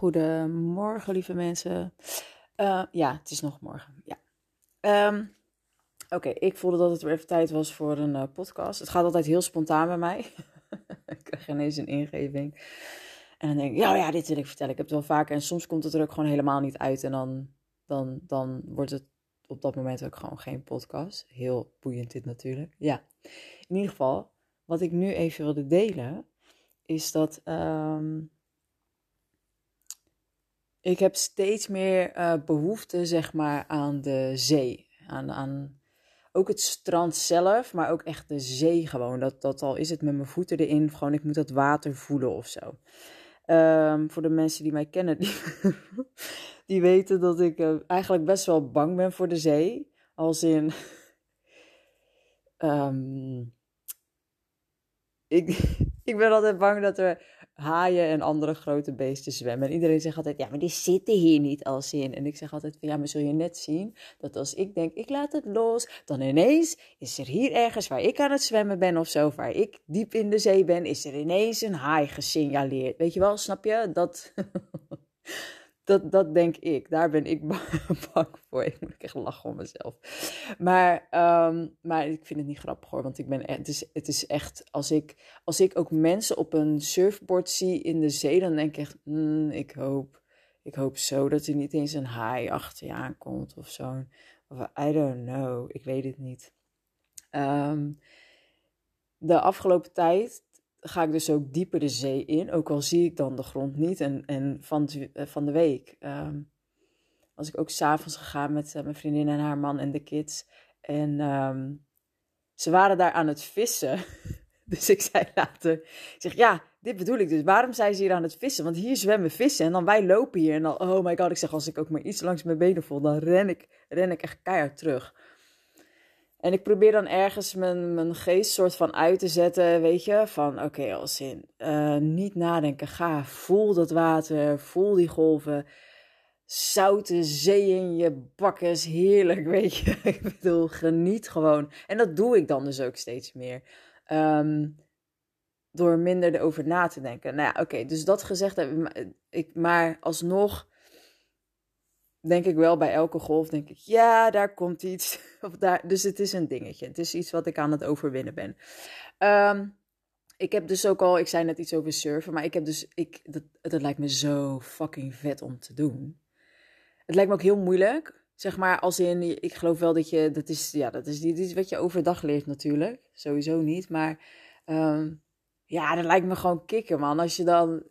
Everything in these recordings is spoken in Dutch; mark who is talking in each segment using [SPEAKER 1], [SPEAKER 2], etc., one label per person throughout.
[SPEAKER 1] Goedemorgen, lieve mensen. Uh, ja, het is nog morgen. Ja. Um, Oké, ik voelde dat het weer even tijd was voor een uh, podcast. Het gaat altijd heel spontaan bij mij. ik krijg ineens een ingeving. En dan denk ik, ja, ja, dit wil ik vertellen. Ik heb het wel vaker. En soms komt het er ook gewoon helemaal niet uit. En dan, dan, dan wordt het op dat moment ook gewoon geen podcast. Heel boeiend dit natuurlijk. Ja, in ieder geval, wat ik nu even wilde delen, is dat um, ik heb steeds meer uh, behoefte, zeg maar, aan de zee. Aan, aan ook het strand zelf, maar ook echt de zee gewoon. Dat, dat al is het met mijn voeten erin, gewoon ik moet dat water voelen of zo. Um, voor de mensen die mij kennen, die, weten dat ik uh, eigenlijk best wel bang ben voor de zee. Als in. Um, ik, ik ben altijd bang dat er haaien en andere grote beesten zwemmen. En iedereen zegt altijd, ja, maar die zitten hier niet als in. En ik zeg altijd, ja, maar zul je net zien dat als ik denk, ik laat het los, dan ineens is er hier ergens waar ik aan het zwemmen ben of zo, waar ik diep in de zee ben, is er ineens een haai gesignaleerd. Weet je wel, snap je? Dat... dat, dat denk ik. Daar ben ik bang voor. Ik moet echt lachen om mezelf. Maar, um, maar ik vind het niet grappig hoor. Want ik ben, het, is, het is echt. Als ik, als ik ook mensen op een surfboard zie in de zee. Dan denk ik echt. Mm, ik, hoop, ik hoop zo dat er niet eens een haai achter je aankomt. Of zo. I don't know. Ik weet het niet. Um, de afgelopen tijd ga ik dus ook dieper de zee in, ook al zie ik dan de grond niet. En, en van, eh, van de week um, was ik ook s'avonds gegaan met uh, mijn vriendin en haar man en de kids. En um, ze waren daar aan het vissen. dus ik zei later, ik zeg ja, dit bedoel ik dus. Waarom zijn ze hier aan het vissen? Want hier zwemmen vissen en dan wij lopen hier. En dan, oh my god, ik zeg als ik ook maar iets langs mijn benen voel, dan ren ik, ren ik echt keihard terug. En ik probeer dan ergens mijn, mijn geest soort van uit te zetten, weet je, van oké, als in uh, niet nadenken, ga, voel dat water, voel die golven, zoute zee in je bakkes, heerlijk, weet je. ik bedoel, geniet gewoon. En dat doe ik dan dus ook steeds meer. Um, door minder erover na te denken. Nou ja, oké, dus dat gezegd ik, maar alsnog denk ik wel bij elke golf, denk ik, ja, daar komt iets. Of daar, dus het is een dingetje. Het is iets wat ik aan het overwinnen ben. Um, ik heb dus ook al, ik zei net iets over surfen, maar ik heb dus, ik, dat, dat lijkt me zo fucking vet om te doen. Het lijkt me ook heel moeilijk. Zeg maar, als in, ik geloof wel dat je, dat is, ja, dat is niet iets wat je overdag leert natuurlijk. Sowieso niet, maar um, ja, dat lijkt me gewoon kicken, man. Als je dan,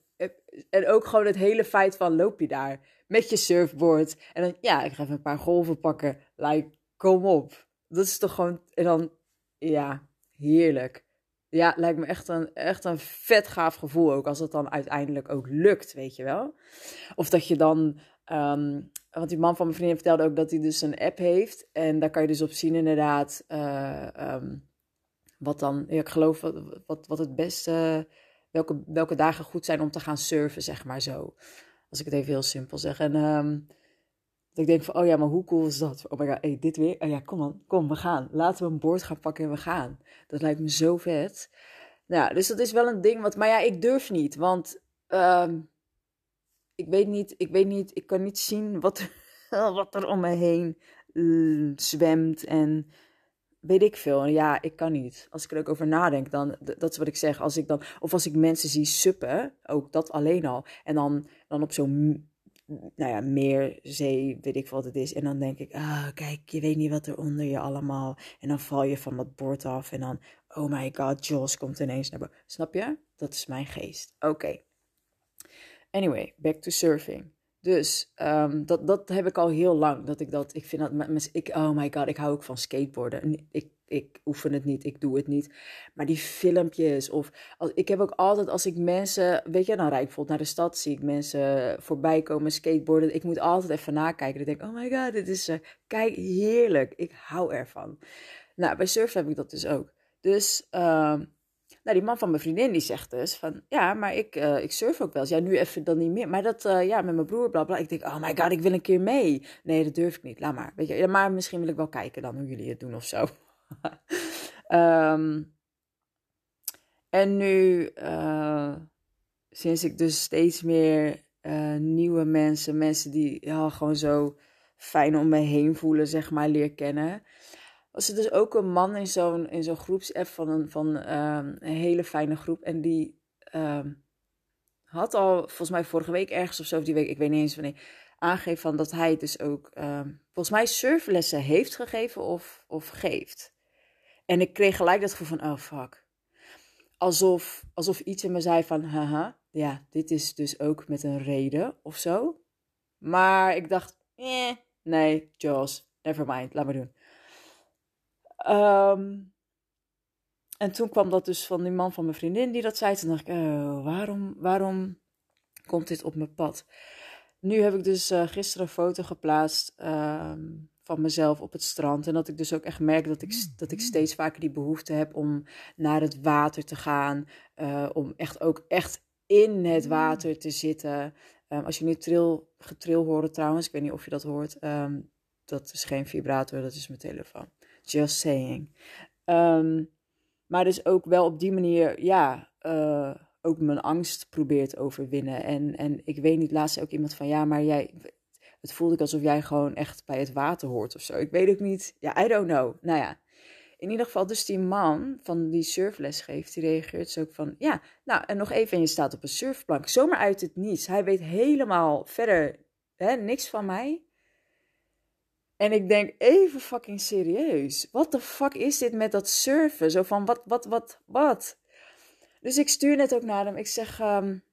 [SPEAKER 1] en ook gewoon het hele feit van, loop je daar? met je surfboard. En dan, ja, ik ga even een paar golven pakken. Like, kom op. Dat is toch gewoon, en dan, ja, heerlijk. Ja, lijkt me echt een, echt een vet gaaf gevoel ook, als het dan uiteindelijk ook lukt, weet je wel. Of dat je dan, um, want die man van mijn vriendin vertelde ook dat hij dus een app heeft. En daar kan je dus op zien inderdaad, uh, um, wat dan, ja, ik geloof wat, wat het beste, welke, welke dagen goed zijn om te gaan surfen, zeg maar zo. Als ik het even heel simpel zeg. En um, dat ik denk van, oh ja, maar hoe cool is dat? Oh my god, hey, dit weer? Oh ja, kom dan, kom, we gaan. Laten we een boord gaan pakken en we gaan. Dat lijkt me zo vet. Nou, dus dat is wel een ding wat, maar ja, ik durf niet, want um, ik weet niet, ik weet niet, ik kan niet zien wat, wat er om me heen uh, zwemt en weet ik veel. Ja, ik kan niet. Als ik er ook over nadenk, dan, dat is wat ik zeg. Als ik dan, of als ik mensen zie suppen, ook dat alleen al. En dan, dan op zo'n, nou ja, meer, zee, weet ik wat het is. En dan denk ik, ah, kijk, je weet niet wat er onder je allemaal. En dan val je van dat bord af. En dan, oh my god, Jos komt ineens naar boven. Snap je? Dat is mijn geest. Oké. Anyway, back to surfing. Dus um, dat, dat heb ik al heel lang. Dat ik dat, ik vind dat, ik, oh my god, ik hou ook van skateboarden. Ik, ik oefen het niet, ik doe het niet. Maar die filmpjes of, als, ik heb ook altijd als ik mensen, weet je, dan rijd ik naar de stad, zie ik mensen voorbij komen skateboarden. Ik moet altijd even nakijken. Ik denk, oh my god, dit is, uh, kijk, heerlijk. Ik hou ervan. Nou, bij surfen heb ik dat dus ook. Dus, um, nou, die man van mijn vriendin die zegt dus van, ja, maar ik, uh, ik surf ook wel eens. Ja, nu even dan niet meer. Maar dat, uh, ja, met mijn broer, bla bla. Ik denk, oh my god, ik wil een keer mee. Nee, dat durf ik niet. Laat maar. Weet je, maar misschien wil ik wel kijken dan hoe jullie het doen of zo. um, en nu, uh, sinds ik dus steeds meer eh, nieuwe mensen, mensen die ja, gewoon zo fijn om me heen voelen, zeg maar, leer kennen. Was er dus ook een man in zo'n, in zo'n groepsapp van, een, van ehm, een hele fijne groep. En die ehm, had al, volgens mij vorige week ergens of zo, of die week, ik weet niet eens wanneer, aangegeven van dat hij dus ook, ehm, volgens mij surflessen heeft gegeven of, of geeft. En ik kreeg gelijk dat gevoel van, oh fuck. Alsof, alsof iets in me zei van, haha, ja, dit is dus ook met een reden of zo. Maar ik dacht, eh, nee, Jos, never mind, laat maar doen. Ehm, en toen kwam dat dus van die man van mijn vriendin die dat zei. Toen dacht ik, oh, waarom, waarom komt dit op mijn pad? Nu heb ik dus uh, gisteren een foto geplaatst ehm, van mezelf op het strand. En dat ik dus ook echt merk dat ik, dat ik steeds vaker die behoefte heb om naar het water te gaan. Uh, om echt ook echt in het water te zitten. Um, als je nu tril, getril hoort trouwens, ik weet niet of je dat hoort. Um, dat is geen vibrator, dat is mijn telefoon. Just saying. Um, maar dus ook wel op die manier, ja, uh, ook mijn angst probeert overwinnen. En, en ik weet niet, laatst ook iemand van, ja, maar jij, het voelde ik alsof jij gewoon echt bij het water hoort of zo. Ik weet ook niet, ja, I don't know. Nou ja, in ieder geval, dus die man van die surfles geeft, die reageert zo ook van, ja, nou, en nog even, en je staat op een surfplank, zomaar uit het niets. Hij weet helemaal verder hè, niks van mij. En ik denk even fucking serieus. Wat de fuck is dit met dat surfen? Zo van, wat, wat, wat, wat? Dus ik stuur net ook naar hem. Ik zeg, um,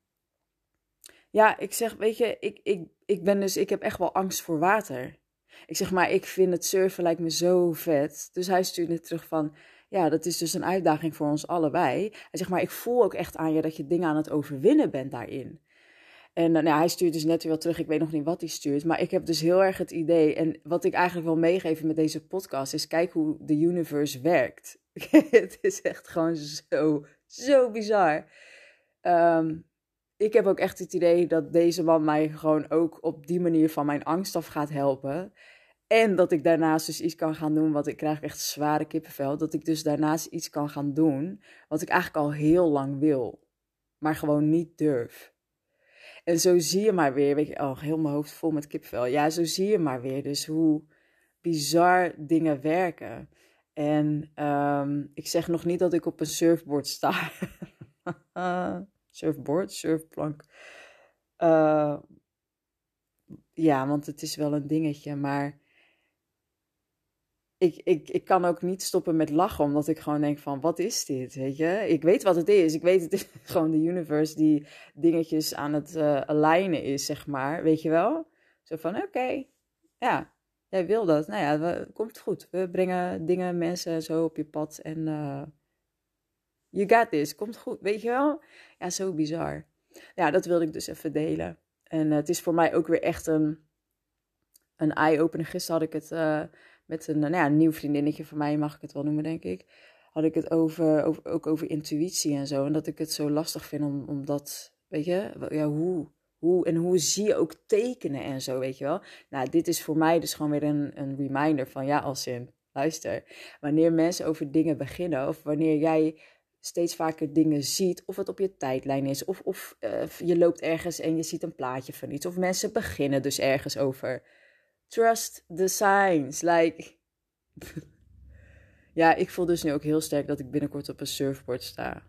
[SPEAKER 1] ja, ik zeg, weet je, ik, ik, ik ben dus, ik heb echt wel angst voor water. Ik zeg maar, ik vind het surfen lijkt me zo vet. Dus hij stuurt net terug van, ja, dat is dus een uitdaging voor ons allebei. Hij zegt maar, ik voel ook echt aan je dat je dingen aan het overwinnen bent daarin. En nou, hij stuurt dus net weer terug. Ik weet nog niet wat hij stuurt. Maar ik heb dus heel erg het idee. En wat ik eigenlijk wil meegeven met deze podcast is: kijk hoe de universe werkt. het is echt gewoon zo, zo bizar. Um, ik heb ook echt het idee dat deze man mij gewoon ook op die manier van mijn angst af gaat helpen. En dat ik daarnaast dus iets kan gaan doen, wat ik krijg echt zware kippenvel. Dat ik dus daarnaast iets kan gaan doen, wat ik eigenlijk al heel lang wil, maar gewoon niet durf. En zo zie je maar weer, weet je, oh, heel mijn hoofd vol met kippenvel. Ja, zo zie je maar weer dus hoe bizar dingen werken. En um, ik zeg nog niet dat ik op een surfboard sta. surfboard, surfplank. Uh, ja, want het is wel een dingetje, maar ik, ik, ik kan ook niet stoppen met lachen, omdat ik gewoon denk van, wat is dit, weet je? Ik weet wat het is. Ik weet, het is gewoon de universe die dingetjes aan het uh, alignen is, zeg maar. Weet je wel? Zo van, oké, ja, jij wil dat. Nou ja, komt goed. We brengen dingen, mensen zo op je pad en uh, you got this, komt goed, weet je wel? Ja, zo bizar. Ja, dat wilde ik dus even delen. En uh, het is voor mij ook weer echt een, een eye-opener. Gisteren had ik het met een, nou ja, een nieuw vriendinnetje van mij, mag ik het wel noemen, denk ik. Had ik het over, over, ook over intuïtie en zo. En dat ik het zo lastig vind om, om dat, weet je, ja, hoe, hoe, en hoe zie je ook tekenen en zo, weet je wel. Nou, dit is voor mij dus gewoon weer een, een reminder van, ja, als in, luister, wanneer mensen over dingen beginnen, of wanneer jij steeds vaker dingen ziet, of het op je tijdlijn is, of, of uh, je loopt ergens en je ziet een plaatje van iets, of mensen beginnen dus ergens over Trust the signs. Like. ja, ik voel dus nu ook heel sterk dat ik binnenkort op een surfboard sta.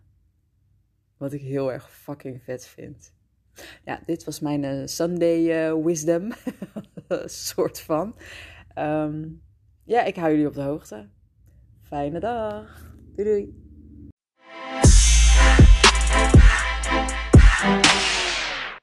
[SPEAKER 1] Wat ik heel erg fucking vet vind. Ja, dit was mijn uh, Sunday uh, wisdom. soort van. Um, ja, ik hou jullie op de hoogte. Fijne dag. Doei doei.